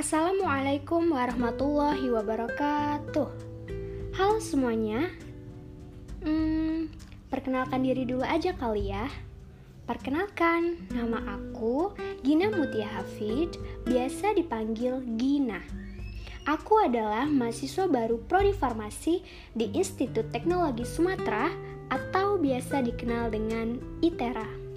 Assalamualaikum warahmatullahi wabarakatuh. Halo semuanya. Hmm, perkenalkan diri dulu aja kali ya. Perkenalkan, nama aku Gina Mutia Hafid, biasa dipanggil Gina. Aku adalah mahasiswa baru Prodi Farmasi di Institut Teknologi Sumatera atau biasa dikenal dengan ITERA.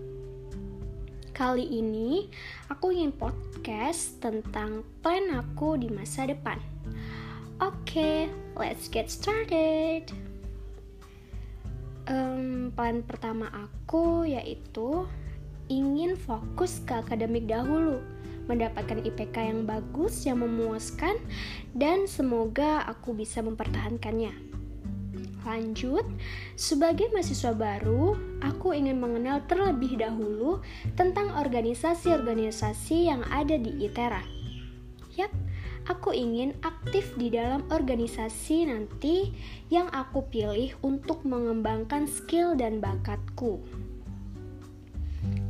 Kali ini aku ingin podcast tentang plan aku di masa depan. Oke, okay, let's get started. Um, plan pertama aku yaitu ingin fokus ke akademik dahulu, mendapatkan IPK yang bagus, yang memuaskan, dan semoga aku bisa mempertahankannya. Lanjut, sebagai mahasiswa baru, aku ingin mengenal terlebih dahulu tentang organisasi-organisasi yang ada di ITERA. Yap, aku ingin aktif di dalam organisasi nanti yang aku pilih untuk mengembangkan skill dan bakatku.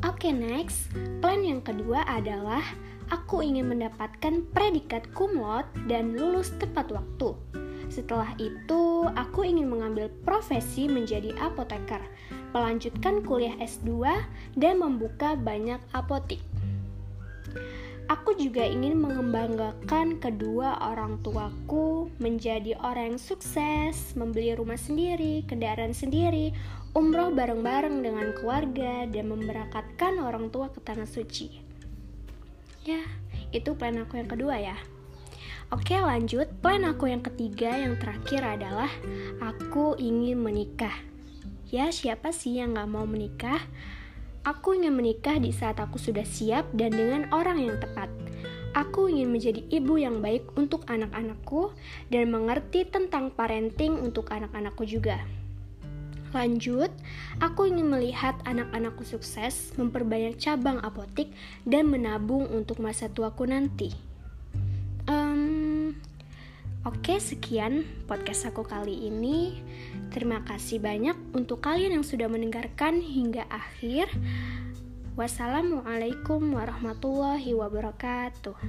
Oke, okay, next. Plan yang kedua adalah aku ingin mendapatkan predikat cum laude dan lulus tepat waktu. Setelah itu, aku ingin mengambil profesi menjadi apoteker, melanjutkan kuliah S2, dan membuka banyak apotik. Aku juga ingin mengembangkan kedua orang tuaku menjadi orang yang sukses, membeli rumah sendiri, kendaraan sendiri, umroh bareng-bareng dengan keluarga, dan memberakatkan orang tua ke tanah suci. Ya, itu plan aku yang kedua ya. Oke lanjut, plan aku yang ketiga yang terakhir adalah aku ingin menikah. Ya siapa sih yang gak mau menikah? Aku ingin menikah di saat aku sudah siap dan dengan orang yang tepat. Aku ingin menjadi ibu yang baik untuk anak-anakku dan mengerti tentang parenting untuk anak-anakku juga. Lanjut, aku ingin melihat anak-anakku sukses, memperbanyak cabang apotik, dan menabung untuk masa tuaku nanti. Oke, sekian podcast aku kali ini. Terima kasih banyak untuk kalian yang sudah mendengarkan hingga akhir. Wassalamualaikum warahmatullahi wabarakatuh.